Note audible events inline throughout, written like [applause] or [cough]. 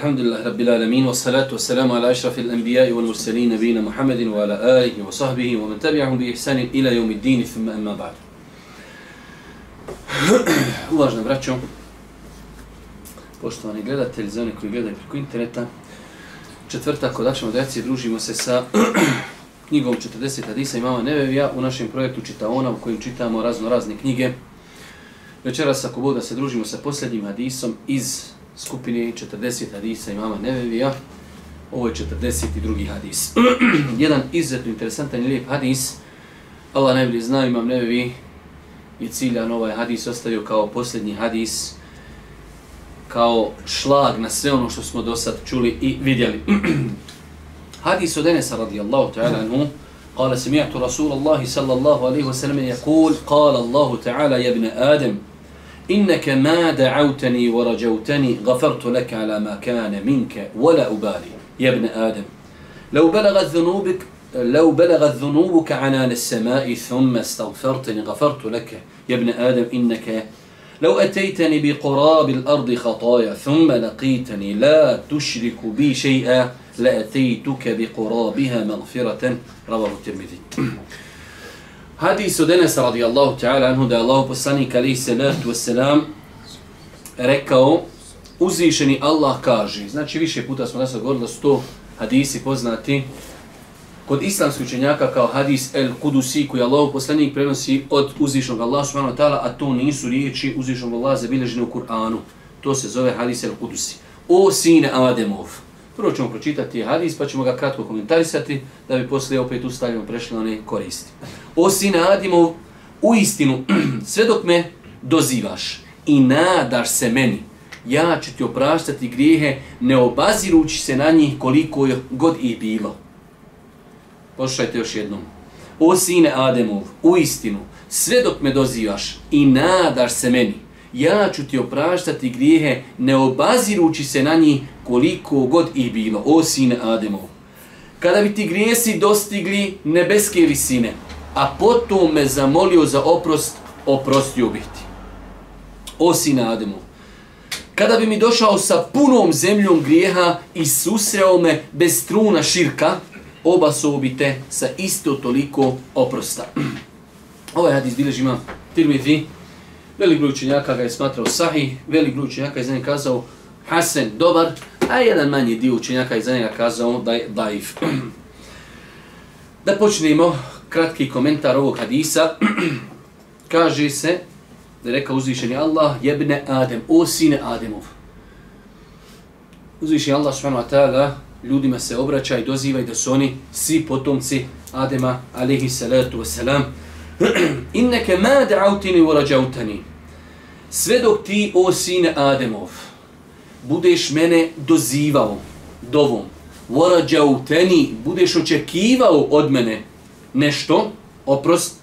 الحمد لله رب العالمين والصلاة والسلام على أشرف الأنبياء والمرسلين نبينا محمد وعلى آله وصحبه ومن تبعهم بإحسان إلى يوم الدين ثم أما بعد Uvažno [clears throat] braćo, poštovani gledatelji, za one koji gledaju preko interneta, četvrtak od Akšama Deci družimo se sa [clears throat] knjigom 40 hadisa imama Nevevija u našem projektu Čitaona u kojem čitamo razno razne knjige. Večeras ako bude se družimo sa posljednjim hadisom iz skupine 40 hadisa imama Nevevija. Ovo je 42. hadis. [clears throat] Jedan izuzetno interesantan i lijep hadis. Allah najbolje zna, imam Nevevi i ciljan ovaj hadis ostavio kao posljednji hadis kao šlag na sve ono što smo do sad čuli i vidjeli. [clears throat] hadis od Enesa radijallahu ta'ala anhu قال سمعت رسول الله صلى الله عليه وسلم يقول قال الله تعالى يا ابن آدم إنك ما دعوتني ورجوتني غفرت لك على ما كان منك ولا أبالي. يا ابن آدم لو بلغت ذنوبك لو بلغت ذنوبك عنان السماء ثم استغفرتني غفرت لك. يا ابن آدم إنك لو أتيتني بقراب الأرض خطايا ثم لقيتني لا تشرك بي شيئا لأتيتك بقرابها مغفرة. رواه الترمذي. Hadis od Enesa radijallahu ta'ala anhu da je Allah poslanik alaihi salatu wassalam rekao uzvišeni Allah kaže, znači više puta smo nas govorili da su to hadisi poznati kod islamskih učenjaka kao hadis El Kudusi koji Allah poslanik prenosi od uzvišenog Allah subhanahu ta'ala, a to nisu riječi uzvišenog Allah zabilježene u Kur'anu. To se zove hadis El Kudusi. O sine Ademov. Prvo ćemo pročitati hadis pa ćemo ga kratko komentarisati da bi poslije opet ustavljamo prešli na one koristi. O sine Ademov, u istinu, [clears throat] sve dok me dozivaš i nadaš se meni, ja ću ti opraštati grijehe ne obazirući se na njih koliko je god i bilo. Poslušajte još jednom. O sine Ademov, u istinu, sve dok me dozivaš i nadaš se meni, ja ću ti opraštati grijehe ne obazirući se na njih koliko god ih bilo. O sine Ademov, kada bi ti grijesi dostigli nebeske visine, a potom me zamolio za oprost, oprostio bih ti. O sine Ademov, kada bi mi došao sa punom zemljom grijeha i susreo me bez truna širka, oba bi te sa isto toliko oprosta. [clears throat] Ovaj hadis bilježi ima Tirmidhi, velik broj učenjaka ga je smatrao sahih, velik broj učenjaka je za njega kazao Hasan, dobar, a jedan manji dio učenjaka je za njega kazao da je daif. [clears throat] Da počnemo kratki komentar ovog hadisa. [clears throat] Kaže se, da je rekao uzvišeni Allah, jebne Adem, o sine Ademov. Uzvišeni Allah subhanahu wa ta'ala ljudima se obraća i doziva i da su oni svi potomci Adema alaihi salatu wasalam. [clears throat] Inneke ma da'autini wa rađautani. Sve dok ti, o sine Ademov, budeš mene dozivao dovom, wa rađautani, budeš očekivao od mene nešto, oprost,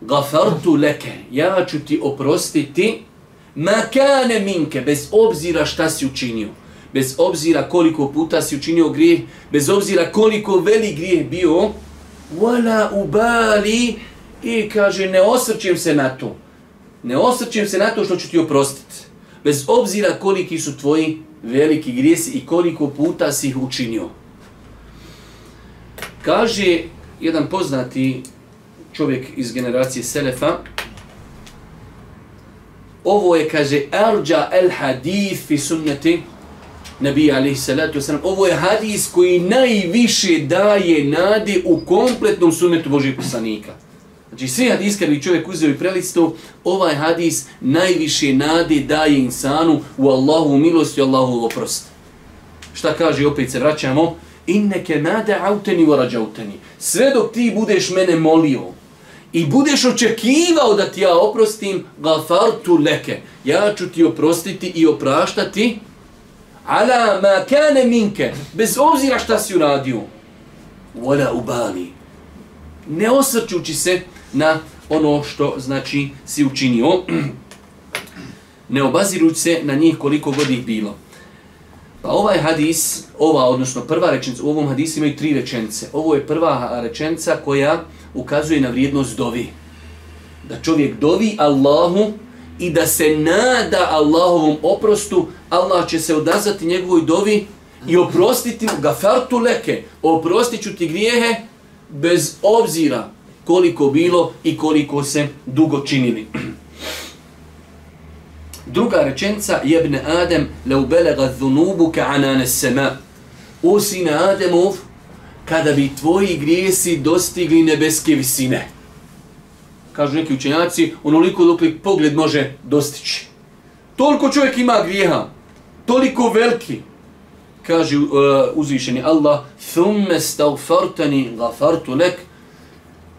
gafartu leke, ja ću ti oprostiti, ma kane minke, bez obzira šta si učinio bez obzira koliko puta si učinio grijeh, bez obzira koliko veli grijeh bio, wala ubali i kaže ne osrćem se na to. Ne osrćem se na to što ću ti oprostiti. Bez obzira koliki su tvoji veliki grijesi i koliko puta si ih učinio. Kaže jedan poznati čovjek iz generacije Selefa, ovo je, kaže, arđa el hadith fi sunneti, Nabi alaihi salatu wasalam, ovo je hadis koji najviše daje nade u kompletnom sunnetu Božih poslanika. Znači svi hadis kad bi čovjek uzeo i prelistao, ovaj hadis najviše nade daje insanu u Allahu milosti Allahu oprost. Šta kaže, opet se vraćamo, inneke nade auteni wa rađauteni. Sve dok ti budeš mene molio i budeš očekivao da ti ja oprostim, gafartu leke. Ja ću ti oprostiti i opraštati, ala ma kane minke, bez obzira šta si uradio, vola ubali, ne osrćući se na ono što znači si učinio, ne obazirući se na njih koliko god ih bilo. Pa ovaj hadis, ova, odnosno prva rečenica, u ovom hadisu imaju tri rečenice. Ovo je prva rečenica koja ukazuje na vrijednost dovi. Da čovjek dovi Allahu i da se nada Allahovom oprostu, Allah će se odazvati njegovoj dovi i oprostiti mu gafartu leke, oprostit ću ti grijehe bez obzira koliko bilo i koliko se dugo činili. Druga rečenica jebne Adem leu belega dhunubu ka anane sema. O sine Ademov, kada bi tvoji grijesi dostigli nebeske visine. Kažu neki učenjaci, onoliko dok li pogled može dostići. Toliko čovjek ima grijeha, toliko veliki, kaže uh, uzvišeni Allah, thumme stavfartani gafartu lek,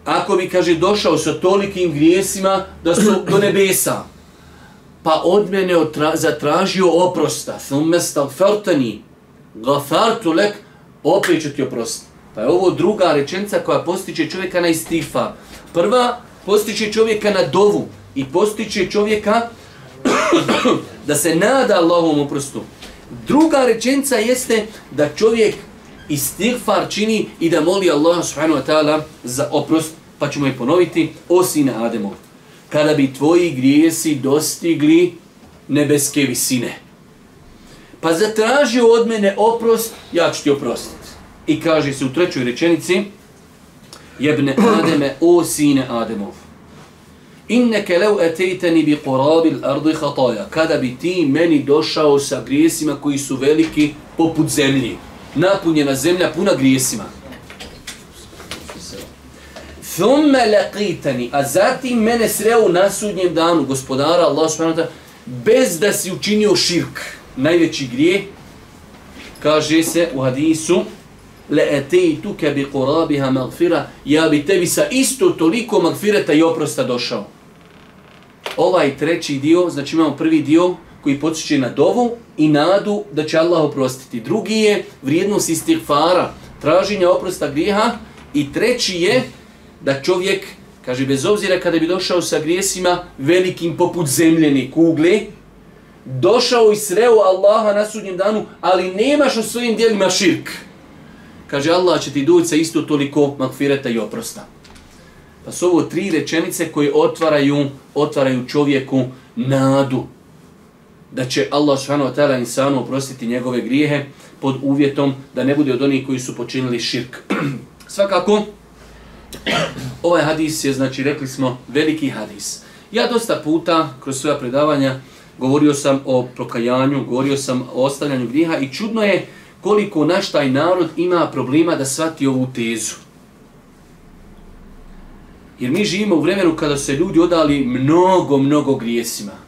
ako bi, kaže, došao sa tolikim grijesima da su do nebesa, pa od mene otra, zatražio oprosta, thumme stavfartani gafartu lek, opet ću ti oprostiti. Pa je ovo druga rečenca koja postiče čovjeka na istifa. Prva, postiče čovjeka na dovu i postiče čovjeka [coughs] da se nada Allahom oprostu. Druga rečenca jeste da čovjek istighfar čini i da moli Allah subhanahu wa ta'ala za oprost. Pa ćemo je ponoviti, o sine Ademov, kada bi tvoji grijesi dostigli nebeske visine. Pa zatražio od mene oprost, ja ću ti oprostiti. I kaže se u trećoj rečenici, jebne Ademe, o sine Ademov, inneke lev etejteni bi korabil ardi hataja, kada bi ti meni došao sa grijesima koji su veliki poput zemlji, napunjena zemlja puna grijesima. Thumme laqitani, a zatim mene sreo na sudnjem danu, gospodara Allah subhanahu bez da si učinio širk, najveći grije, kaže se u hadisu, le etejtuke bi qorabiha maghfira ja bi tebi sa isto toliko magfireta i oprosta došao ovaj treći dio, znači imamo prvi dio koji podsjeće na dovu i nadu da će Allah oprostiti. Drugi je vrijednost istighfara, traženja oprosta grijeha i treći je da čovjek, kaže bez obzira kada bi došao sa grijesima velikim poput zemljene kugle, došao i sreo Allaha na sudnjem danu, ali nemaš u svojim dijelima širk. Kaže Allah će ti doći sa isto toliko makfireta i oprosta. Pa su ovo tri rečenice koje otvaraju, otvaraju čovjeku nadu da će Allah subhanahu wa ta'ala insanu oprostiti njegove grijehe pod uvjetom da ne bude od onih koji su počinili širk. [clears throat] Svakako, ovaj hadis je, znači, rekli smo, veliki hadis. Ja dosta puta, kroz svoja predavanja, govorio sam o prokajanju, govorio sam o ostavljanju grijeha i čudno je koliko naš taj narod ima problema da svati ovu tezu. Jer mi živimo u vremenu kada se ljudi odali mnogo, mnogo grijesima.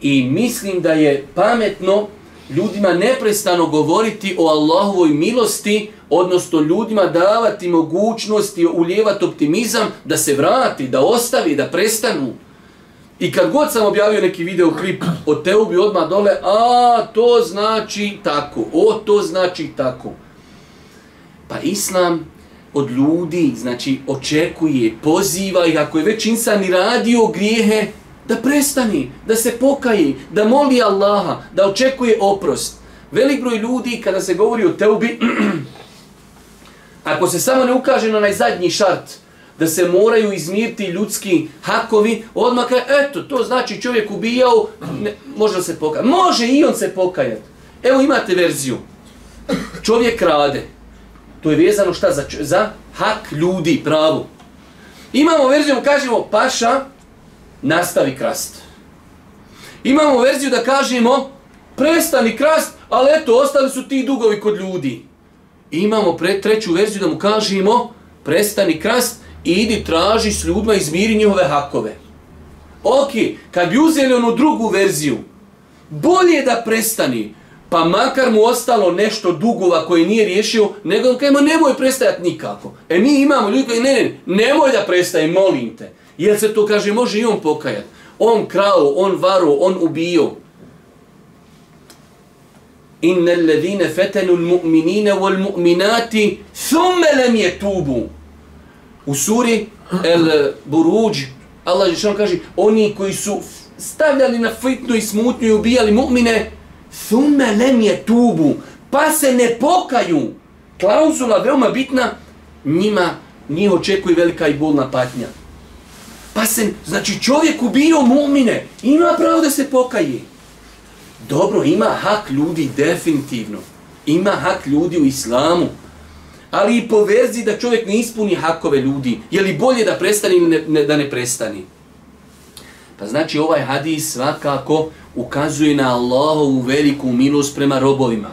I mislim da je pametno ljudima neprestano govoriti o Allahovoj milosti, odnosno ljudima davati mogućnosti, uljevati optimizam da se vrati, da ostavi, da prestanu. I kad god sam objavio neki video klip o Teubi odmah dole, a to znači tako, o to znači tako. Pa Islam od ljudi, znači očekuje, poziva ih, ako je već insan i radio grijehe, da prestani, da se pokaji, da moli Allaha, da očekuje oprost. Velik broj ljudi, kada se govori o teubi, [clears throat] ako se samo ne ukaže na najzadnji šart, da se moraju izmiriti ljudski hakovi, odmah kaže, eto, to znači čovjek ubijao, ne, može se pokajati. Može i on se pokajati. Evo imate verziju. Čovjek rade, To je vezano šta za, za hak ljudi, pravu. Imamo verziju, kažemo, paša, nastavi krast. Imamo verziju da kažemo, prestani krast, ali eto, ostali su ti dugovi kod ljudi. Imamo pre, treću verziju da mu kažemo, prestani krast, idi traži s ljudima, izmiri njihove hakove. Ok, kad bi uzeli onu drugu verziju, bolje da prestani, pa makar mu ostalo nešto dugova koje nije riješio, nego kajmo nemoj prestajati nikako. E mi imamo ljudi koji, ne, ne, nemoj da prestaje, molim te. Jer se to kaže, može i on pokajati. On krao, on varo, on ubio. Inne ledine fetenu mu'minine wal mu'minati thumma lam yatubu. U suri El Buruđ, Allah je kaže, oni koji su stavljali na fitnu i smutnju i ubijali mu'mine, Thumme lem je tubu, pa se ne pokaju. Klauzula veoma bitna, njima njih očekuje velika i bolna patnja. Pa se, znači čovjek ubio mumine, ima pravo da se pokaje. Dobro, ima hak ljudi definitivno. Ima hak ljudi u islamu. Ali i po verzi da čovjek ne ispuni hakove ljudi. Je li bolje da prestani ili ne, ne, da ne prestani? Pa znači ovaj hadis svakako ukazuje na Allahovu veliku milost prema robovima.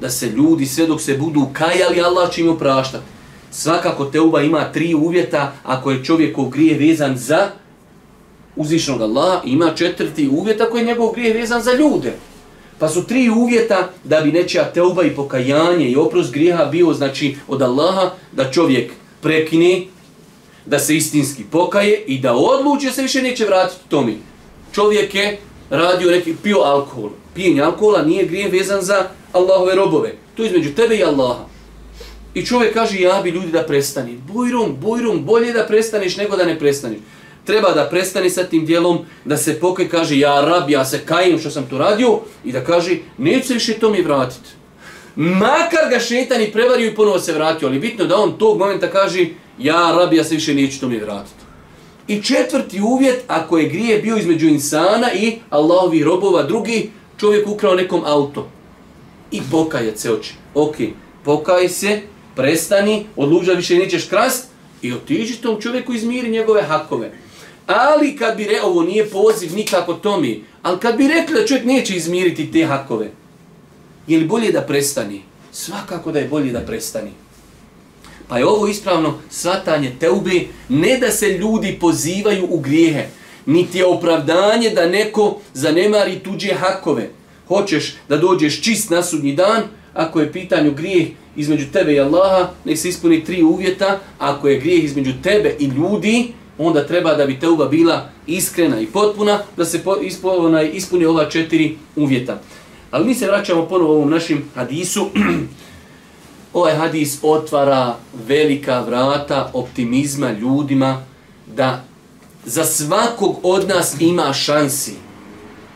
Da se ljudi sve dok se budu kajali, Allah će im opraštati. Svakako teuba ima tri uvjeta ako je čovjekov grije vezan za uzvišnog Allaha, ima četvrti uvjet ako je njegov grije vezan za ljude. Pa su tri uvjeta da bi nečija teuba i pokajanje i oprost grijeha bio znači od Allaha da čovjek prekine, da se istinski pokaje i da odluči se više neće vratiti tomi. Čovjek je radio neki, pio alkohol. Pijenje alkohola nije grije vezan za Allahove robove. To je između tebe i Allaha. I čovjek kaže, ja bi ljudi da prestani. Bujrum, bujrum, bolje da prestaniš nego da ne prestaniš. Treba da prestani sa tim dijelom, da se pokaj kaže, ja rab, ja se kajem što sam to radio, i da kaže, neću se više to mi vratiti. Makar ga šetan i prevario i ponovo se vratio, ali bitno da on tog momenta kaže, ja rab, ja se više neću to mi vratiti. I četvrti uvjet, ako je grije bio između insana i Allahovi robova, drugi čovjek ukrao nekom auto. I pokaje se oči. Ok, pokaj se, prestani, odluđa više nećeš krast i otiđi tom čovjeku izmiri njegove hakove. Ali kad bi re, ovo nije poziv nikako tomi, ali kad bi rekli da čovjek neće izmiriti te hakove, je li bolje da prestani? Svakako da je bolje da prestani. Pa je ovo ispravno svatanje teube, ne da se ljudi pozivaju u grijehe, niti je opravdanje da neko zanemari tuđe hakove. Hoćeš da dođeš čist na sudnji dan, ako je pitanju grijeh između tebe i Allaha, nek se ispuni tri uvjeta, ako je grijeh između tebe i ljudi, onda treba da bi teuba bila iskrena i potpuna, da se ispuni ova četiri uvjeta. Ali mi se vraćamo ponovo ovom našim hadisu. [clears throat] ovaj hadis otvara velika vrata optimizma ljudima da za svakog od nas ima šansi.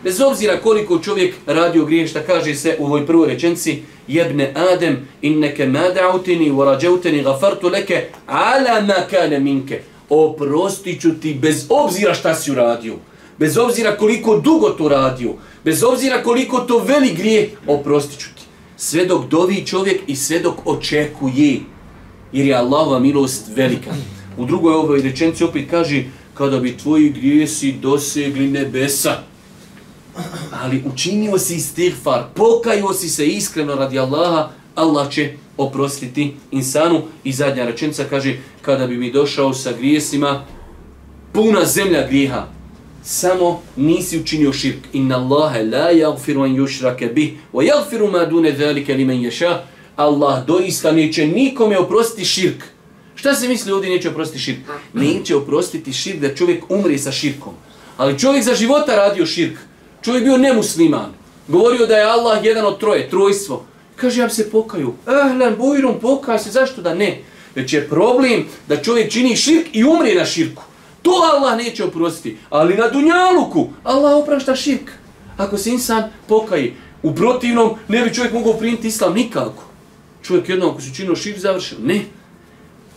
Bez obzira koliko čovjek radi o grijeh, šta kaže se u ovoj prvoj rečenci, jebne Adem, inneke mada'utini, varađautini, gafartu leke, ala makane minke. Oprostit ću ti bez obzira šta si uradio. Bez obzira koliko dugo to radio. Bez obzira koliko to veli grije, oprostit ću ti. Sve dok dovi čovjek i sve dok očekuje. Jer je Allahova milost velika. U drugoj ovoj rečenci opet kaže, kada bi tvoji grijesi dosegli nebesa, ali učinio si istighfar, pokajio si se iskreno radi Allaha, Allah će oprostiti insanu. I zadnja rečenca kaže, kada bi mi došao sa grijesima, puna zemlja grijeha, samo nisi učinio širk. Inna Allahe la jagfiru an yushrake bih, wa jagfiru ma dune dhalike li men ješa. Allah doista neće nikome oprostiti širk. Šta se misli ovdje neće oprostiti širk? Neće oprostiti širk da čovjek umri sa širkom. Ali čovjek za života radio širk. Čovjek bio nemusliman. Govorio da je Allah jedan od troje, trojstvo. Kaže, ja se pokaju. Ehlen, bujrum, pokaj se, zašto da ne? Već je problem da čovjek čini širk i umri na širku. To Allah neće oprostiti. Ali na dunjaluku Allah oprašta širk. Ako se insan pokaji. U protivnom ne bi čovjek mogao primiti islam nikako. Čovjek jednom ako se činio širk završio. Ne.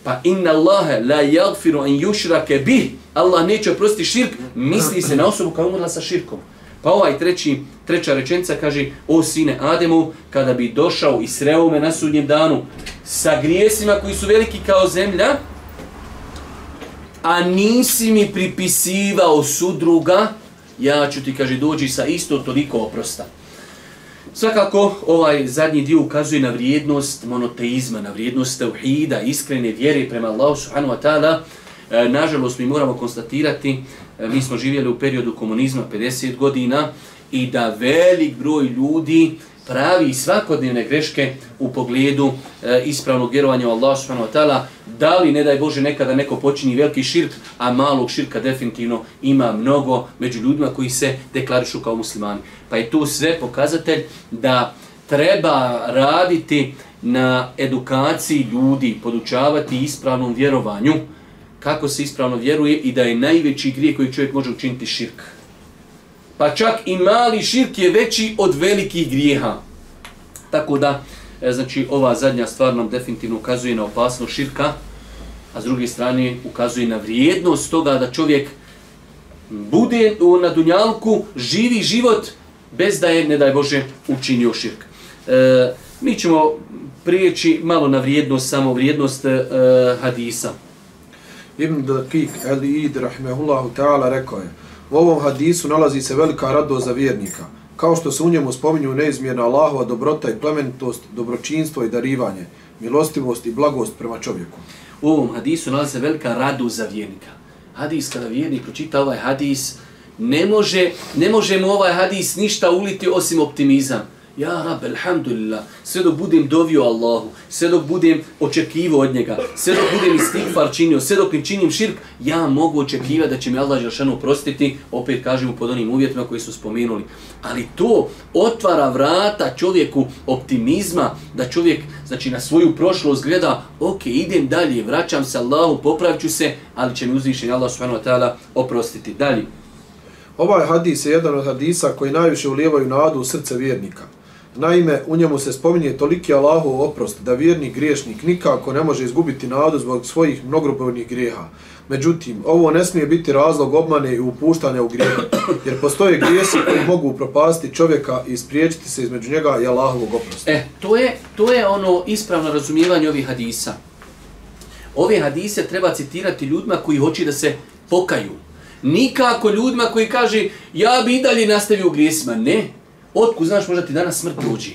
Pa inna Allahe la jagfiru an yushrake bih. Allah neće oprostiti širk. Misli se na osobu koja umrla sa širkom. Pa ovaj treći, treća rečenica kaže, o sine Ademu, kada bi došao i sreo me na sudnjem danu sa grijesima koji su veliki kao zemlja, a nisi mi pripisivao sudruga, ja ću ti, kaže, dođi sa isto toliko oprosta. Svakako, ovaj zadnji dio ukazuje na vrijednost monoteizma, na vrijednost tevhida, iskrene vjere prema Allahu subhanahu wa ta'ala. E, nažalost, mi moramo konstatirati E, mi smo živjeli u periodu komunizma 50 godina i da velik broj ljudi pravi svakodnevne greške u pogledu e, ispravnog vjerovanja u Allah subhanahu wa ta'ala, da li ne daj Bože nekada neko počini veliki širk, a malog širka definitivno ima mnogo među ljudima koji se deklarišu kao muslimani. Pa je tu sve pokazatelj da treba raditi na edukaciji ljudi, podučavati ispravnom vjerovanju, kako se ispravno vjeruje i da je najveći grije koji čovjek može učiniti širk. Pa čak i mali širk je veći od velikih grijeha. Tako da, e, znači, ova zadnja stvar nam definitivno ukazuje na opasnost širka. a s druge strane ukazuje na vrijednost toga da čovjek bude u, na dunjalku, živi život bez da je, ne daj Bože, učinio širk. E, mi ćemo prijeći malo na vrijednost, samo vrijednost e, e hadisa. Ibn Dakik al-Id, rahmehullahu ta'ala, rekao je, u ovom hadisu nalazi se velika radost za vjernika, kao što se u njemu spominju neizmjerna Allahova dobrota i plemenitost, dobročinstvo i darivanje, milostivost i blagost prema čovjeku. U ovom hadisu nalazi se velika radost za vjernika. Hadis, kada vjernik pročita ovaj hadis, ne može, ne može mu ovaj hadis ništa uliti osim optimizam. Ja rab, alhamdulillah, sve dok budem dovio Allahu, sve dok budem očekivo od njega, sve dok budem istigfar činio, sve dok ne činim širk, ja mogu očekivati da će mi Allah Želšanu prostiti, opet kažemo pod onim uvjetima koji su spomenuli. Ali to otvara vrata čovjeku optimizma, da čovjek znači, na svoju prošlost gleda, ok, idem dalje, vraćam se Allahu, popravit se, ali će mi uzvišen Allah subhanahu wa ta'ala oprostiti. Dalje. Ovaj hadis je jedan od hadisa koji najviše ulijevaju nadu u srce vjernika. Naime, u njemu se spominje toliki Allahov oprost da vjerni griješnik nikako ne može izgubiti nadu zbog svojih mnogobrojnih grijeha. Međutim, ovo ne smije biti razlog obmane i upuštanja u grijeh, jer postoje grijesi koji mogu propasti čovjeka i spriječiti se između njega i Allahovog oprosta. E, to je, to je ono ispravno razumijevanje ovih hadisa. Ove hadise treba citirati ljudima koji hoće da se pokaju. Nikako ljudima koji kaže ja bi i dalje nastavio u grijesima. Ne, Otkud znaš možda ti danas smrt dođi?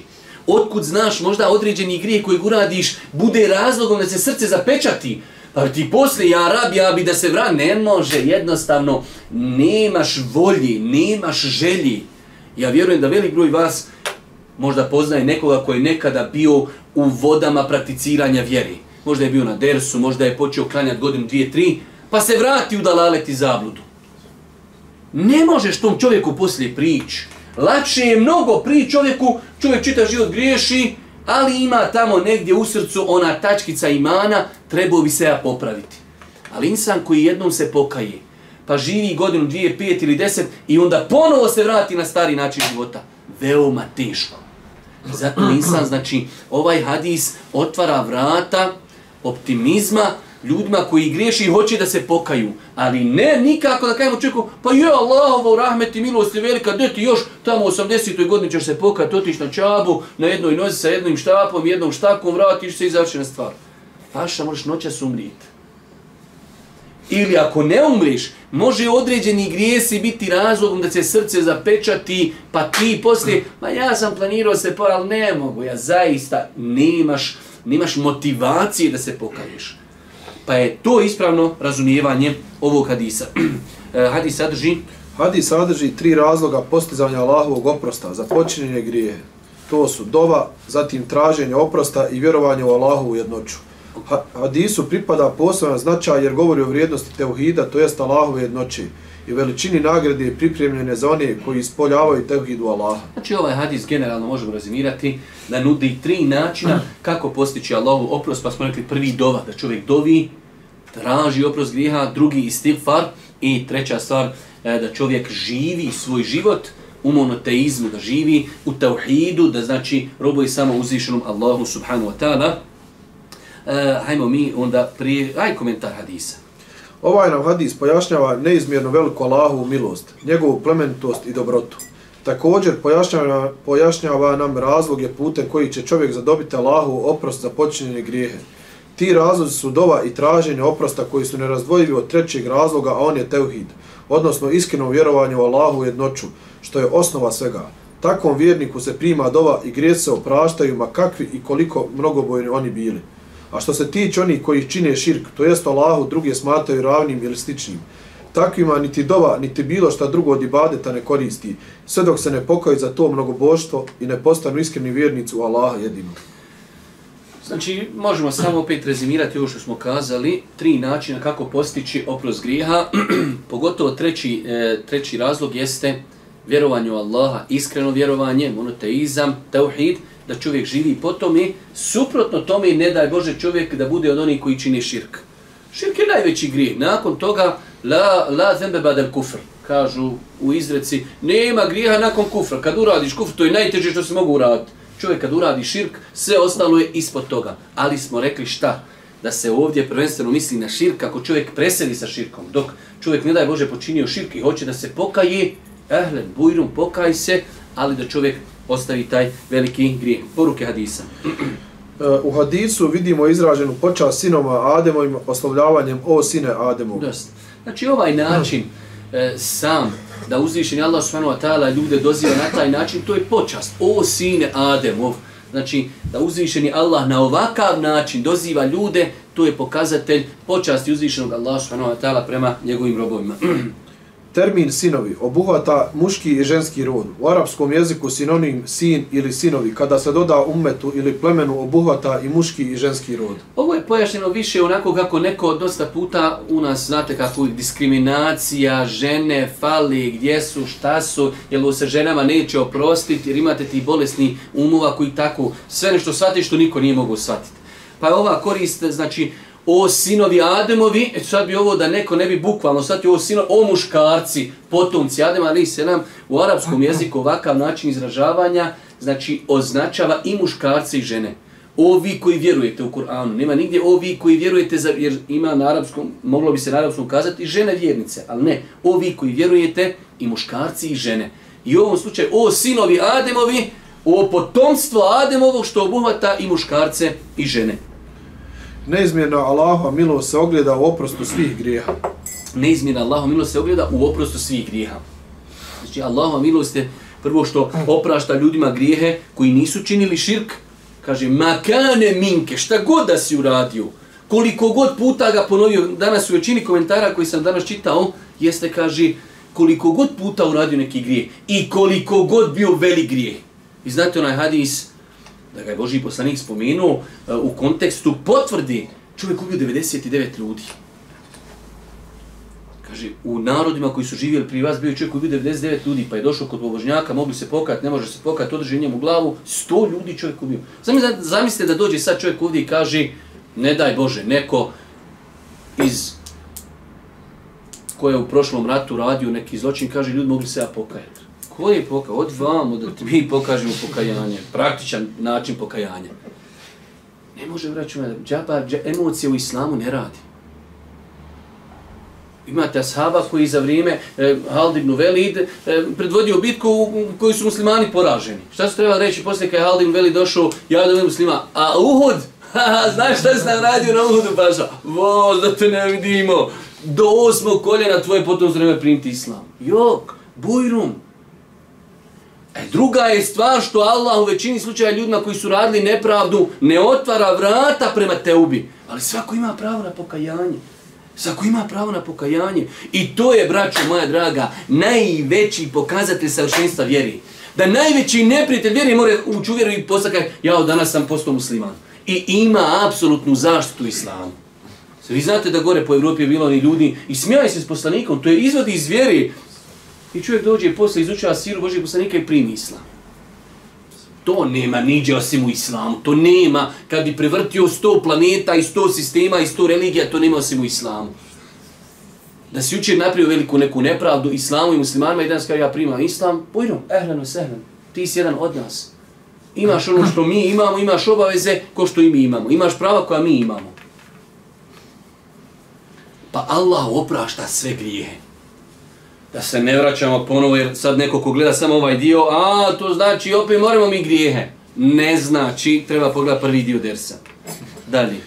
Otkud znaš možda određeni grije koji uradiš bude razlogom da se srce zapečati? Pa ti posle, ja rab, ja bi da se vra, ne može, jednostavno, nemaš volji, nemaš želji. Ja vjerujem da velik broj vas možda poznaje nekoga koji je nekada bio u vodama prakticiranja vjeri. Možda je bio na dersu, možda je počeo klanjati godinu, dvije, tri, pa se vrati u dalalet i zabludu. Ne možeš tom čovjeku poslije prići. Lakše je mnogo pri čovjeku, čovjek čita život griješi, ali ima tamo negdje u srcu ona tačkica imana, trebao bi se ja popraviti. Ali insan koji jednom se pokaje, pa živi godinu, dvije, pet ili deset i onda ponovo se vrati na stari način života, veoma teško. Zato insan, znači, ovaj hadis otvara vrata optimizma, ljudima koji griješi i hoće da se pokaju. Ali ne nikako da kajemo čovjeku, pa je Allahovo rahmet i milost je velika, gdje ti još tamo u 80. godini ćeš se pokati, otiš na čabu, na jednoj nozi sa jednim štapom, jednom štakom, vratiš se i završena stvar. Paša, možeš noćas umrijeti. Ili ako ne umriš, može određeni grijesi biti razlogom da se srce zapečati, pa ti poslije, ma ja sam planirao se po, ali ne mogu, ja zaista nemaš, nemaš motivacije da se pokaješ. Pa je to ispravno razumijevanje ovog hadisa. [clears throat] Eh, hadis sadrži? Hadis sadrži tri razloga postizanja Allahovog oprosta za počinjenje grije. To su dova, zatim traženje oprosta i vjerovanje u Allahovu jednoću. Hadisu pripada poseban značaj jer govori o vrijednosti teuhida, to jest Allahove jednoći i veličini nagrade pripremljene za one koji ispoljavaju tevhidu Allaha. Znači ovaj hadis generalno možemo razimirati da nudi tri načina kako postići Allahu oprost, pa smo rekli prvi dova, da čovjek dovi, traži oprost grijeha, drugi istighfar i treća stvar e, da čovjek živi svoj život u monoteizmu, da živi u tauhidu, da znači robuje samo uzvišenom Allahu subhanahu wa ta'ala. E, hajmo mi onda prije, aj komentar hadisa. Ovaj nam hadis pojašnjava neizmjerno veliku Allahovu milost, njegovu plemenitost i dobrotu. Također pojašnjava, pojašnjava nam razloge putem koji će čovjek zadobiti Allahu oprost za počinjene grijehe. Ti razlozi su dova i traženje oprosta koji su nerazdvojivi od trećeg razloga, a on je teuhid, odnosno iskreno vjerovanje u Allahu jednoću, što je osnova svega. Takvom vjerniku se prima dova i grijed se opraštaju, ma kakvi i koliko mnogobojni oni bili. A što se tiče oni koji čine širk, to jest Allahu, druge smataju ravnim ili sličnim. Takvima niti dova, niti bilo šta drugo od ibadeta ne koristi, sve dok se ne pokaju za to mnogoboštvo i ne postanu iskreni vjernici u Allaha jedinog. Znači, možemo samo opet rezimirati ovo što smo kazali, tri načina kako postići oprost grijeha, [clears throat] pogotovo treći, e, treći razlog jeste vjerovanje u Allaha, iskreno vjerovanje, monoteizam, tauhid, da čovjek živi po tome, suprotno tome ne daj Bože čovjek da bude od onih koji čine širk. Širk je najveći grijeh. Nakon toga, la, la zembe badel kufr, kažu u izreci, nema grijeha nakon kufra. Kad uradiš kufr, to je najteže što se mogu uraditi. Čovjek kad uradi širk, sve ostalo je ispod toga. Ali smo rekli šta? da se ovdje prvenstveno misli na širk ako čovjek preseli sa širkom, dok čovjek ne daj Bože počinio širk i hoće da se pokaje, ehlen, bujrum, pokaj se, ali da čovjek ostavi taj veliki grijeh. Poruke hadisa. [clears throat] E, U hadisu vidimo izraženu počast sinoma Ademovim oslovljavanjem o sine Ademov. Dosta. Znači ovaj način e, sam da uzvišeni Allah subhanahu wa ta'ala ljude doziva na taj način, to je počast. O sine Ademov. Znači da uzvišeni Allah na ovakav način doziva ljude, to je pokazatelj počasti uzvišenog Allah subhanahu wa ta'ala prema njegovim robovima. [clears throat] Termin sinovi obuhvata muški i ženski rod. U arapskom jeziku sinonim sin ili sinovi, kada se doda ummetu ili plemenu, obuhvata i muški i ženski rod. Ovo je pojašnjeno više onako kako neko dosta puta u nas, znate kako je diskriminacija, žene, fali, gdje su, šta su, jel se ženama neće oprostiti jer imate ti bolesni umova koji tako sve nešto shvati što niko nije mogu shvatiti. Pa je ova korist, znači, o sinovi Ademovi, e sad bi ovo da neko ne bi bukvalno sad ovo sinovi, o muškarci, potomci Adema, ali se nam u arapskom jeziku ovakav način izražavanja, znači označava i muškarce i žene. O vi koji vjerujete u Kur'anu, nema nigdje o vi koji vjerujete, za, jer ima na arapskom, moglo bi se na arapskom kazati, žene vjernice, ali ne, o vi koji vjerujete i muškarci i žene. I u ovom slučaju, o sinovi Ademovi, o potomstvo Ademovog što obuhvata i muškarce i žene. Neizmjerna Allahova milost se ogleda u oprostu svih grijeha. neizmjerna Allahova milost se ogleda u oprostu svih grijeha. Znači Allahova milost je prvo što oprašta ljudima grijehe koji nisu činili širk, kaže makane minke, šta god da si uradio, koliko god puta ga ponovio, danas u većini komentara koji sam danas čitao, jeste kaže koliko god puta uradio neki grijeh i koliko god bio velik grijeh. I znate onaj hadis, da ga je Boži poslanik spomenuo, e, u kontekstu potvrdi, čovjek ubio 99 ljudi. Kaže, u narodima koji su živjeli prije vas bio je čovjek ubio 99 ljudi, pa je došao kod bobožnjaka, mogli se pokat, ne može se pokati, održi njemu glavu, 100 ljudi čovjek ubio. Zamislite, zamislite da dođe sad čovjek ovdje i kaže, ne daj Bože, neko iz ko je u prošlom ratu radio neki zločin, kaže, ljudi mogli se ja pokajati. Koji pokaj? Od vamo da ti mi pokažemo pokajanje, praktičan način pokajanja. Ne može vraćati, džaba, džaba, emocije u islamu ne radi. Imate ashaba koji za vrijeme e, Hald ibn Velid e, predvodio bitku u, u kojoj su muslimani poraženi. Šta su treba reći poslije kada je Hald ibn Velid došao, ja da muslima, a Uhud, [laughs] znaš šta si nam radio na Uhudu paša? Voz, da te ne vidimo, do osmog koljena tvoje potom zreme primiti islam. Jok, bujrum. E, druga je stvar što Allah u većini slučaja ljudima koji su radili nepravdu ne otvara vrata prema teubi. Ali svako ima pravo na pokajanje. Svako ima pravo na pokajanje. I to je, braćo moja draga, najveći pokazatelj savršenstva vjeri. Da najveći neprijatelj vjeri mora ući u vjeru i postakaj, ja danas sam postao musliman. I ima apsolutnu zaštitu islamu. Vi znate da gore po Evropi je bilo oni ljudi i smijaju se s poslanikom, to je izvod iz vjeri. I čovjek dođe posle izučava siru Božeg poslanika i primi islam. To nema niđe osim u islamu. To nema, kad bi prevrtio sto planeta i sto sistema i sto religija, to nema osim u islamu. Da si učer napravio veliku neku nepravdu islamu i muslimanima i danas kao ja primam islam, pojno, ehlenu, sehlenu, ti si jedan od nas. Imaš ono što mi imamo, imaš obaveze ko što i mi imamo. Imaš prava koja mi imamo. Pa Allah oprašta sve grijehe. Da se ne vraćamo ponovo, jer sad neko ko gleda samo ovaj dio, a to znači opet moramo mi grijehe. Ne znači, treba pogledati prvi dio dersa. Dalje.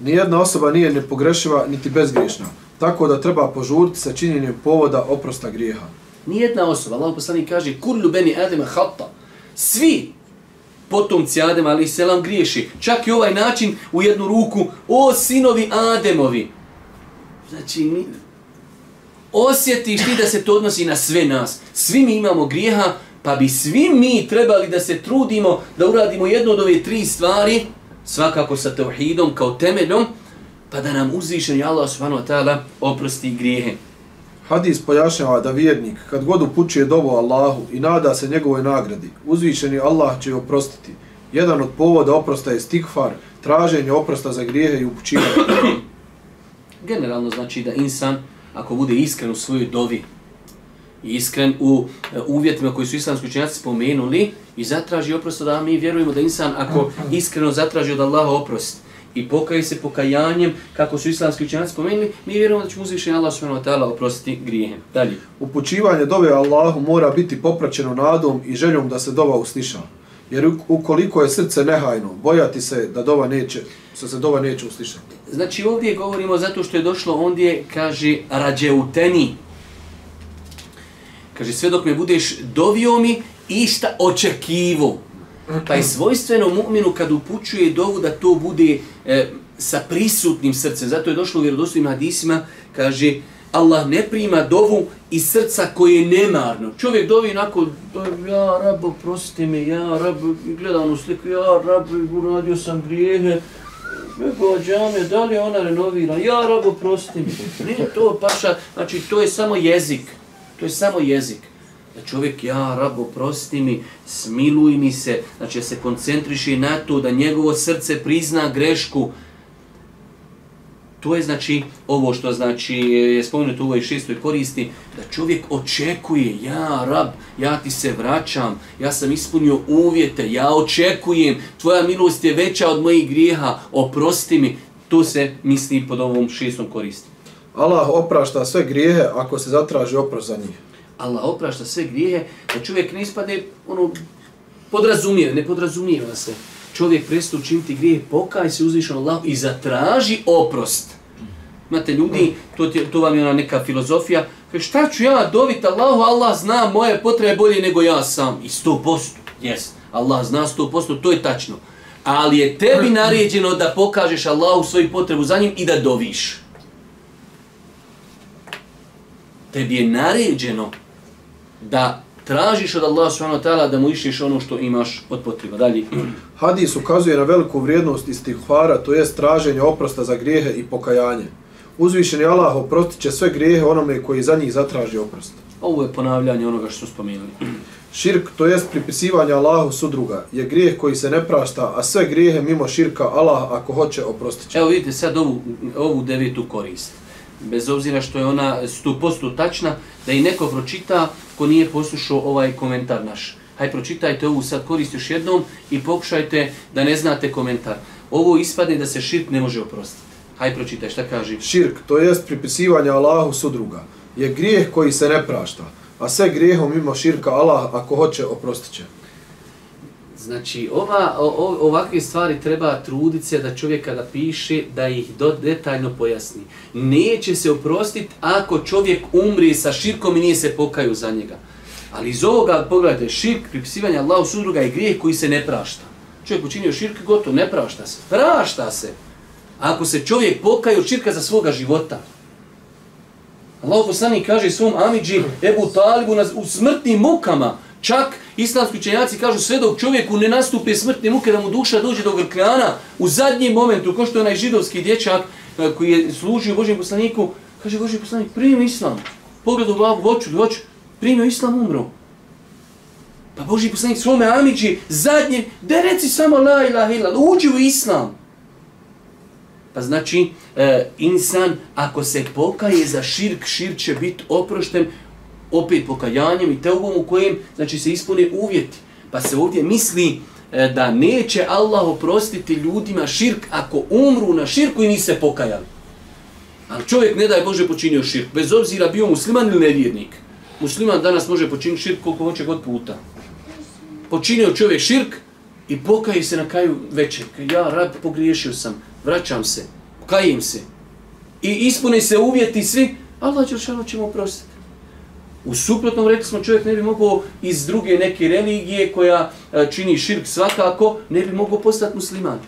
Nijedna osoba nije nepogrešiva niti bezgriješna, tako da treba požuriti sa činjenjem povoda oprosta grijeha. Nijedna osoba, Allah poslanik kaže, kullu beni adema hata. Svi potomci Adema, ali selam griješi. Čak i ovaj način u jednu ruku, o sinovi Ademovi. Znači, osjetiš ti da se to odnosi na sve nas. Svi mi imamo grijeha, pa bi svi mi trebali da se trudimo da uradimo jednu od ove tri stvari, svakako sa tevhidom kao temeljom, pa da nam uzvišen Allah subhanahu wa ta'ala oprosti grijehe. Hadis pojašnjava da vjernik, kad god upućuje dovu Allahu i nada se njegovoj nagradi, uzvišeni Allah će oprostiti. Jedan od povoda oprosta je stikfar, traženje oprosta za grijehe i upućivanje. Generalno znači da insan, ako bude iskren u svojoj dovi, iskren u e, uvjetima koji su islamski učenjaci spomenuli i zatraži oprost da mi vjerujemo da insan ako iskreno zatraži od Allaha oprost i pokaje se pokajanjem, kako su islamski učenjaci spomenuli, mi vjerujemo da će uzvišen Allah subhanahu wa ta'ala oprostiti grijehe. Dalje. Upućivanje dove Allahu mora biti popraćeno nadom i željom da se dova usliša. Jer ukoliko je srce nehajno, bojati se da dova neće, se se dova neće uslišati. Znači ovdje govorimo zato što je došlo ondje, kaže, rađe u teni. Kaže, sve dok me budeš dovio mi, išta očekivo. Pa je svojstveno mu'minu kad upućuje dovu da to bude e, sa prisutnim srcem. Zato je došlo u vjerodostojnim hadisima, kaže, Allah ne prima dovu iz srca koje je nemarno. Čovjek dovi onako, pa, ja rab, oprosti me, ja rab, gleda onu sliku, ja rab, uradio sam grijehe, Nego džame, da li ona renovira? Ja rab, prosite mi. Nije to paša, znači to je samo jezik. To je samo jezik. Da čovjek, ja rab, prositi mi, smiluj mi se, znači se koncentriši na to da njegovo srce prizna grešku, To je znači ovo što znači je spomenuto u ovoj šestoj koristi, da čovjek očekuje, ja rab, ja ti se vraćam, ja sam ispunio uvjete, ja očekujem, tvoja milost je veća od mojih grijeha, oprosti mi. To se misli pod ovom šestom koristi. Allah oprašta sve grijehe ako se zatraži oprost za njih. Allah oprašta sve grijehe, da čovjek ne ispade, ono, podrazumije, ne podrazumijeva se čovjek prestao učiniti grijeh, pokaj se uzvišen Allah i zatraži oprost. Imate ljudi, to, to vam je ona neka filozofija, kaže šta ću ja dobiti Allahu, Allah zna moje potrebe bolje nego ja sam. I sto posto, jes, Allah zna sto posto, to je tačno. Ali je tebi naređeno da pokažeš Allahu svoju potrebu za njim i da doviš. Tebi je naređeno da tražiš od Allaha subhanahu wa ta'ala da mu išliš ono što imaš od potreba. Dalje. [clears throat] Hadis ukazuje na veliku vrijednost istihvara, to jest traženje oprosta za grijehe i pokajanje. Uzvišeni Allah oprostit će sve grijehe onome koji za njih zatraži oprost. Ovo je ponavljanje onoga što smo spomenuli. [clears throat] Širk, to jest pripisivanje Allahu sudruga, je grijeh koji se ne prašta, a sve grijehe mimo širka Allah ako hoće oprostit će. Evo vidite sad ovu, ovu devetu korist. Bez obzira što je ona 100% tačna, da i neko pročita ko nije poslušao ovaj komentar naš. Hajde pročitajte ovu sad korist još jednom i pokušajte da ne znate komentar. Ovo ispadne da se širk ne može oprostiti. Hajde pročitaj šta kaže. Širk, to jest pripisivanje Allahu sudruga, je grijeh koji se ne prašta, a sve grijehom mimo širka Allah ako hoće oprostit će. Znači, ova, o, ovakve stvari treba truditi se da čovjek kada piše, da ih do, detaljno pojasni. Neće se oprostiti ako čovjek umri sa širkom i nije se pokaju za njega. Ali iz ovoga, pogledajte, širk, pripisivanje Allahu sudruga je grijeh koji se ne prašta. Čovjek učinio širk, gotovo, ne prašta se. Prašta se. Ako se čovjek pokaju širka za svoga života. Allah poslanik kaže svom Amidži, Ebu Talibu, u smrtnim mukama, Čak islamski učenjaci kažu sve dok čovjeku ne nastupe smrtne muke da mu duša dođe do grkljana u zadnjem momentu, ko što je onaj židovski dječak e, koji je služio Božjem poslaniku, kaže Božji poslanik, primio islam. Pogled u glavu, voću, voću, primio islam, umro. Pa Božji poslanik svome amiđi, zadnje, da reci samo la ilaha illa, uđi u islam. Pa znači, e, insan, ako se pokaje za širk, širk će biti oprošten, opet pokajanjem i teubom u kojem znači, se ispune uvjeti. Pa se ovdje misli e, da neće Allah oprostiti ljudima širk ako umru na širku i nise pokajali. Ali čovjek ne daj Bože počinio širk, bez obzira bio musliman ili nevjernik. Musliman danas može počiniti širk koliko hoće god puta. Počinio čovjek širk i pokaje se na kraju večer. Ja rad pogriješio sam, vraćam se, kajim se. I ispune se uvjeti svi, Allah će mu oprostiti. U suprotnom, rekli smo, čovjek ne bi mogao iz druge neke religije koja e, čini širk svakako, ne bi mogao postati musliman.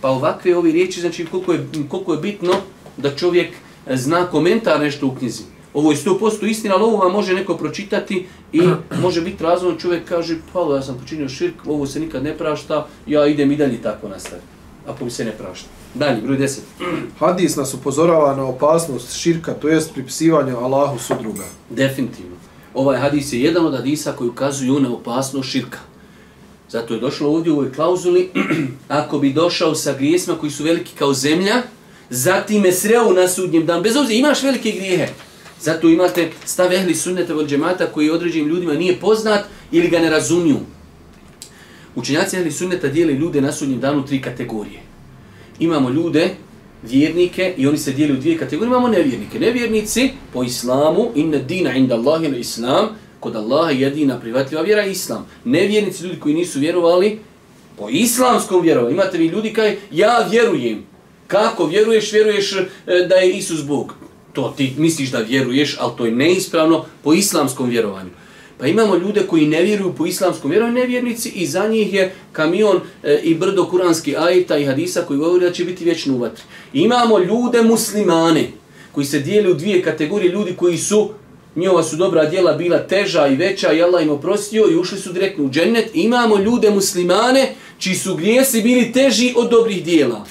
Pa ovakve ovi riječi, znači koliko je, koliko je bitno da čovjek e, zna komentar nešto u knjizi. Ovo je 100% istina, ali ovo vam može neko pročitati i [clears throat] može biti razvoj, čovjek kaže, pa ja sam počinio širk, ovo se nikad ne prašta, ja idem i dalje tako nastaviti. Ako mi se ne prašta. Dalje, broj 10. [clears throat] Hadis nas upozorava na opasnost širka, to jest pripisivanje Allahu sudruga. Definitivno. Ovaj hadis je jedan od hadisa koji ukazuju na opasnost širka. Zato je došlo ovdje u ovoj klauzuli, [clears throat] ako bi došao sa grijesima koji su veliki kao zemlja, zatim je sreo na sudnjem dan, bez obzira imaš velike grijehe. Zato imate stav ehli sunnete od džemata koji određenim ljudima nije poznat ili ga ne razumiju. Učenjaci ehli sunneta dijeli ljude na sudnjem danu tri kategorije imamo ljude, vjernike, i oni se dijeli u dvije kategorije, imamo nevjernike. Nevjernici po islamu, inna dina inda Allahi ili islam, kod Allaha jedina privatljiva vjera je islam. Nevjernici, ljudi koji nisu vjerovali, po islamskom vjerovanju. Imate vi ljudi kaj, ja vjerujem. Kako vjeruješ? Vjeruješ e, da je Isus Bog. To ti misliš da vjeruješ, ali to je neispravno po islamskom vjerovanju. Pa imamo ljude koji ne vjeruju po islamskom vjeru, nevjernici, i za njih je kamion e, i brdo kuranski ajta i hadisa koji govori da će biti vječno u vatri. Imamo ljude muslimane koji se dijeli u dvije kategorije, ljudi koji su njova su dobra djela bila teža i veća i Allah im oprostio i ušli su direktno u džennet. Imamo ljude muslimane čiji su grijesi bili teži od dobrih dijela.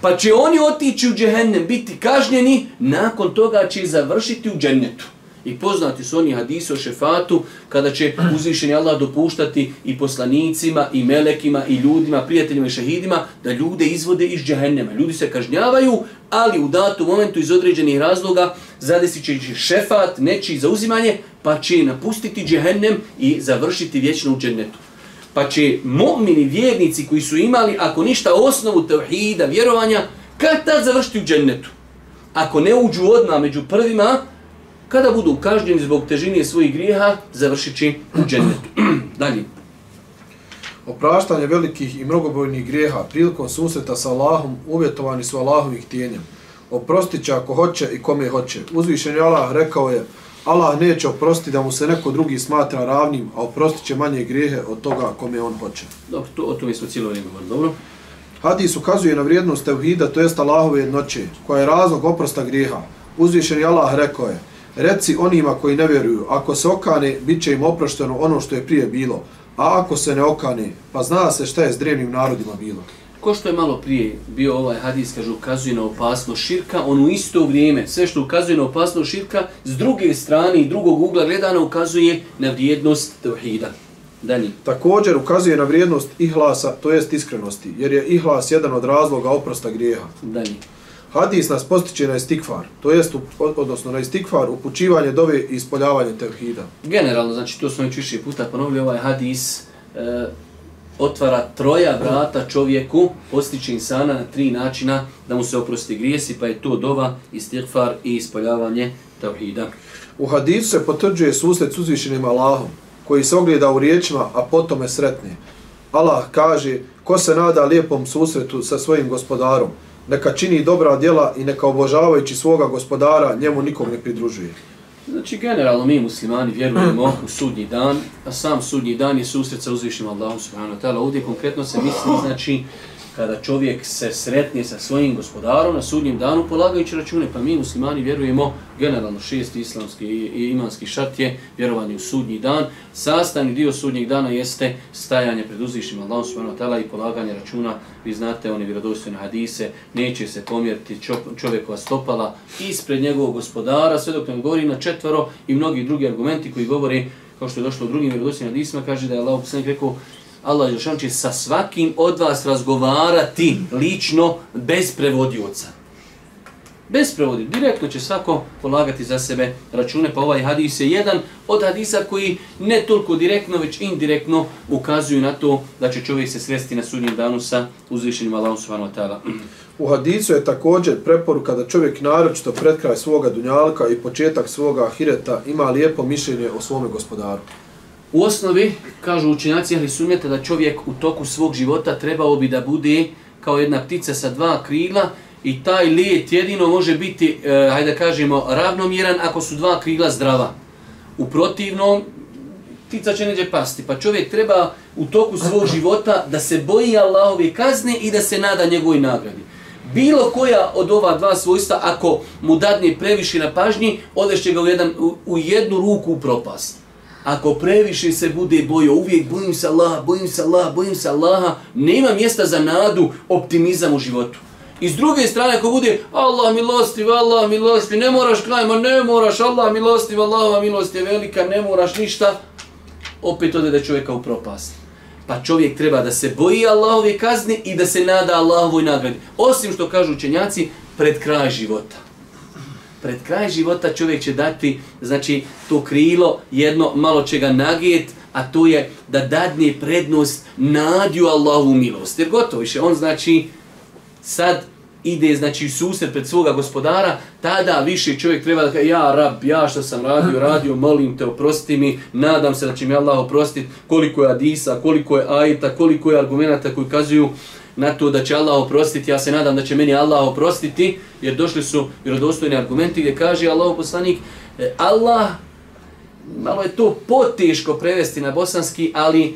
Pa će oni otići u džehennem, biti kažnjeni, nakon toga će završiti u džennetu. I poznati su oni hadisi o šefatu, kada će uzvišeni Allah dopuštati i poslanicima, i melekima, i ljudima, prijateljima i šehidima, da ljude izvode iz džahennema. Ljudi se kažnjavaju, ali u datom momentu iz određenih razloga zadesit će šefat, nečiji zauzimanje, pa će napustiti džahennem i završiti vječno u džennetu. Pa će mu'mini vjernici koji su imali, ako ništa, osnovu tevhida, vjerovanja, kad tad završiti u džennetu? Ako ne uđu odmah među prvima, kada budu kažnjeni zbog težine svojih grijeha, završit će u džennetu. [clears throat] Dalje. Opraštanje velikih i mnogobojnih grijeha prilikom susreta sa Allahom uvjetovani su Allahovih tijenjem. Oprostit će ako hoće i kome hoće. Uzvišen je Allah rekao je, Allah neće oprostiti da mu se neko drugi smatra ravnim, a oprostit će manje grijehe od toga kome on hoće. Dobro, to, o tome smo cijelo vrijeme govorili. Dobro. Hadis ukazuje na vrijednost tevhida, to jest Allahove jednoće, koja je razlog oprosta grijeha. Uzvišen je Allah rekao je, Reci onima koji ne vjeruju, ako se okane, bit će im oprošteno ono što je prije bilo, a ako se ne okane, pa zna se šta je s drevnim narodima bilo. Ko što je malo prije bio ovaj hadis, kaže, ukazuje na opasnost širka, on u isto vrijeme, sve što ukazuje na opasnost širka, s druge strane i drugog ugla gledana ukazuje na vrijednost tevhida. Dalje. Također ukazuje na vrijednost ihlasa, to jest iskrenosti, jer je ihlas jedan od razloga oprosta grijeha. Dalje. Hadis nas postiče na istikfar, to jest, odnosno na istikfar, upućivanje dove i ispoljavanje tevhida. Generalno, znači to smo već više puta ponovili, ovaj hadis e, otvara troja vrata čovjeku, postiče insana na tri načina da mu se oprosti grijesi, pa je to dova, istikfar i ispoljavanje tevhida. U hadisu se potvrđuje susret s uzvišenim Allahom, koji se ogleda u riječima, a potom je sretni. Allah kaže, ko se nada lijepom susretu sa svojim gospodarom, neka čini dobra djela i neka obožavajući svoga gospodara njemu nikom ne pridružuje. Znači, generalno mi muslimani vjerujemo u sudnji dan, a sam sudnji dan je susret sa uzvišnim Allahom subhanahu wa ta'ala. Ovdje konkretno se misli, znači, kada čovjek se sretne sa svojim gospodarom na sudnjem danu polagajući račune, pa mi muslimani vjerujemo generalno šest islamski i imanski šart je vjerovanje u sudnji dan. Sastavni dio sudnjeg dana jeste stajanje pred uzvišim Allahom subhanahu wa ta'ala i polaganje računa. Vi znate oni vjerodostojne hadise, neće se pomjeriti čovjekova stopala ispred njegovog gospodara, sve dok nam govori na četvaro i mnogi drugi argumenti koji govori kao što je došlo u drugim vjerodostojnim hadisima, kaže da je Allah poslanik rekao Allah Žešan će sa svakim od vas razgovarati lično bez prevodioca. Bez prevodioca. Direktno će svako polagati za sebe račune, pa ovaj hadis je jedan od hadisa koji ne toliko direktno, već indirektno ukazuju na to da će čovjek se sresti na sudnjem danu sa uzvišenim Allahom subhanahu wa ta'ala. [clears throat] U hadisu je također preporuka da čovjek naročito pred kraj svoga dunjalka i početak svoga ahireta ima lijepo mišljenje o svome gospodaru. U osnovi, kažu učinjaci ahli sunneta, da čovjek u toku svog života trebao bi da bude kao jedna ptica sa dva krila i taj lijet jedino može biti, eh, hajde da kažemo, ravnomjeran ako su dva krila zdrava. U protivnom, ptica će neđe pasti. Pa čovjek treba u toku svog života da se boji Allahove kazne i da se nada njegovoj nagradi. Bilo koja od ova dva svojstva, ako mu dadne previše na pažnji, odešće ga u, jedan, u, u jednu ruku u propast ako previše se bude bojo, uvijek bojim se Allaha, bojim se Allaha, bojim se Allaha, nema mjesta za nadu, optimizam u životu. I s druge strane, ako bude Allah milosti, Allah milosti, ne moraš kraj, ne moraš, Allah milosti, Allahova milosti je velika, ne moraš ništa, opet ode da čovjeka u propast. Pa čovjek treba da se boji Allahove kazni i da se nada Allahovoj nagradi. Osim što kažu učenjaci, pred kraj života pred kraj života čovjek će dati, znači, to krilo, jedno malo će ga nagijet, a to je da dadne prednost nadju Allahu milost. Jer gotovo više, on znači, sad ide znači susret pred svoga gospodara, tada više čovjek treba da kaže ja rab, ja što sam radio, radio, molim te, oprosti mi, nadam se da će mi Allah oprostiti koliko je hadisa, koliko je ajta, koliko je argumenata koji kazuju na to da će Allah oprostiti, ja se nadam da će meni Allah oprostiti, jer došli su vjerodostojni argumenti gdje kaže Allah poslanik, e, Allah, malo je to poteško prevesti na bosanski, ali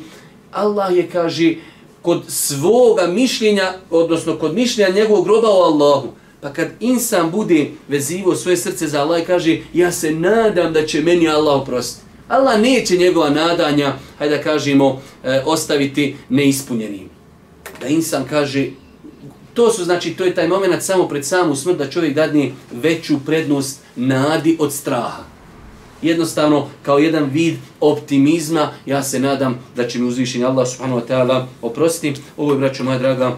Allah je, kaže, kod svoga mišljenja, odnosno kod mišljenja njegovog groba o Allahu. Pa kad insan bude vezivo svoje srce za Allah i kaže ja se nadam da će meni Allah oprostiti. Allah neće njegova nadanja, hajde da kažemo, e, ostaviti neispunjenim. Da insan kaže, to su znači, to je taj moment samo pred samu smrt da čovjek dadne veću prednost nadi od straha jednostavno kao jedan vid optimizma, ja se nadam da će mi uzvišenje Allah subhanahu wa ta'ala oprostiti. Ovo je, braćo moja draga,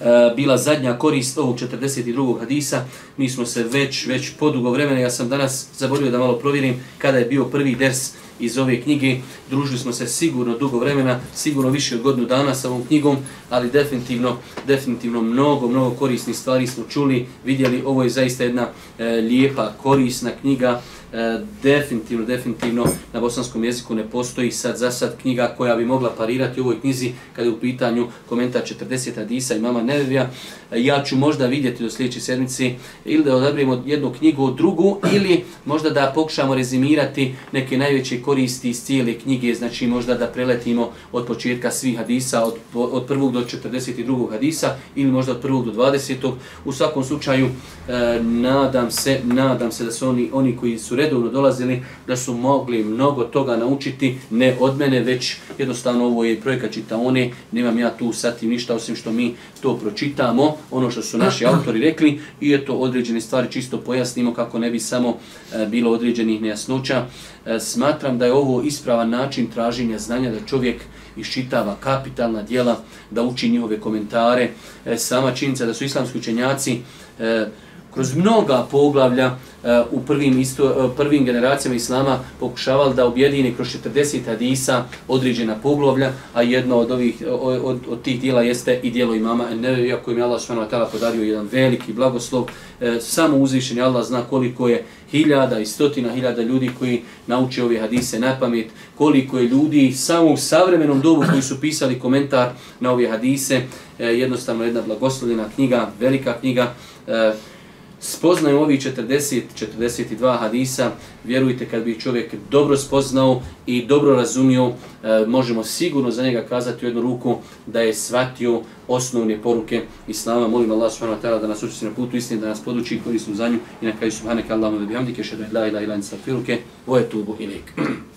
e, bila zadnja korist ovog 42. hadisa. Mi smo se već već podugo vremena, ja sam danas zaboravio da malo provjerim kada je bio prvi ders iz ove knjige. Družili smo se sigurno dugo vremena, sigurno više od godinu dana sa ovom knjigom, ali definitivno, definitivno mnogo, mnogo korisnih stvari smo čuli, vidjeli. Ovo je zaista jedna e, lijepa, korisna knjiga e, definitivno, definitivno na bosanskom jeziku ne postoji sad za sad knjiga koja bi mogla parirati u ovoj knjizi kada je u pitanju komentar 40 Adisa i Mama Nevija. E, ja ću možda vidjeti do sljedeće sedmice ili da odabrimo jednu knjigu od drugu ili možda da pokušamo rezimirati neke najveće koristi iz cijele knjige, znači možda da preletimo od početka svih hadisa, od, od prvog do 42. hadisa ili možda od prvog do 20. U svakom slučaju, e, nadam se, nadam se da su oni, oni koji su redovno dolazili, da su mogli mnogo toga naučiti, ne od mene, već jednostavno ovo je projekat čitaone, nemam ja tu sad ništa osim što mi to pročitamo, ono što su naši autori rekli i eto određene stvari čisto pojasnimo kako ne bi samo e, bilo određenih nejasnoća. E, smatram da je ovo ispravan način traženja znanja da čovjek iščitava kapitalna dijela, da uči njihove komentare. E, sama činjenica da su islamski učenjaci e, kroz mnoga poglavlja e, u prvim, isto, e, prvim generacijama Islama pokušavali da objedine kroz 40 hadisa određena poglavlja, a jedno od ovih od, od, tih dijela jeste i dijelo imama Nevevi, kojim je Allah subhanahu podario jedan veliki blagoslov. E, samo uzvišen Allah zna koliko je hiljada i stotina hiljada ljudi koji nauče ove hadise na pamet, koliko je ljudi samo u savremenom dobu koji su pisali komentar na ove hadise, e, jednostavno jedna blagoslovljena knjiga, velika knjiga, e, spoznaju ovi 40, 42 hadisa, vjerujte kad bi čovjek dobro spoznao i dobro razumio, e, možemo sigurno za njega kazati u jednu ruku da je shvatio osnovne poruke Islama. Molim Allah subhanahu wa ta'ala da nas učesti na putu istine, da nas poduči i korisnu za nju i na kraju subhanaka Allahumma da bihamdike, šedaj la ilaha ila ila ila ila ila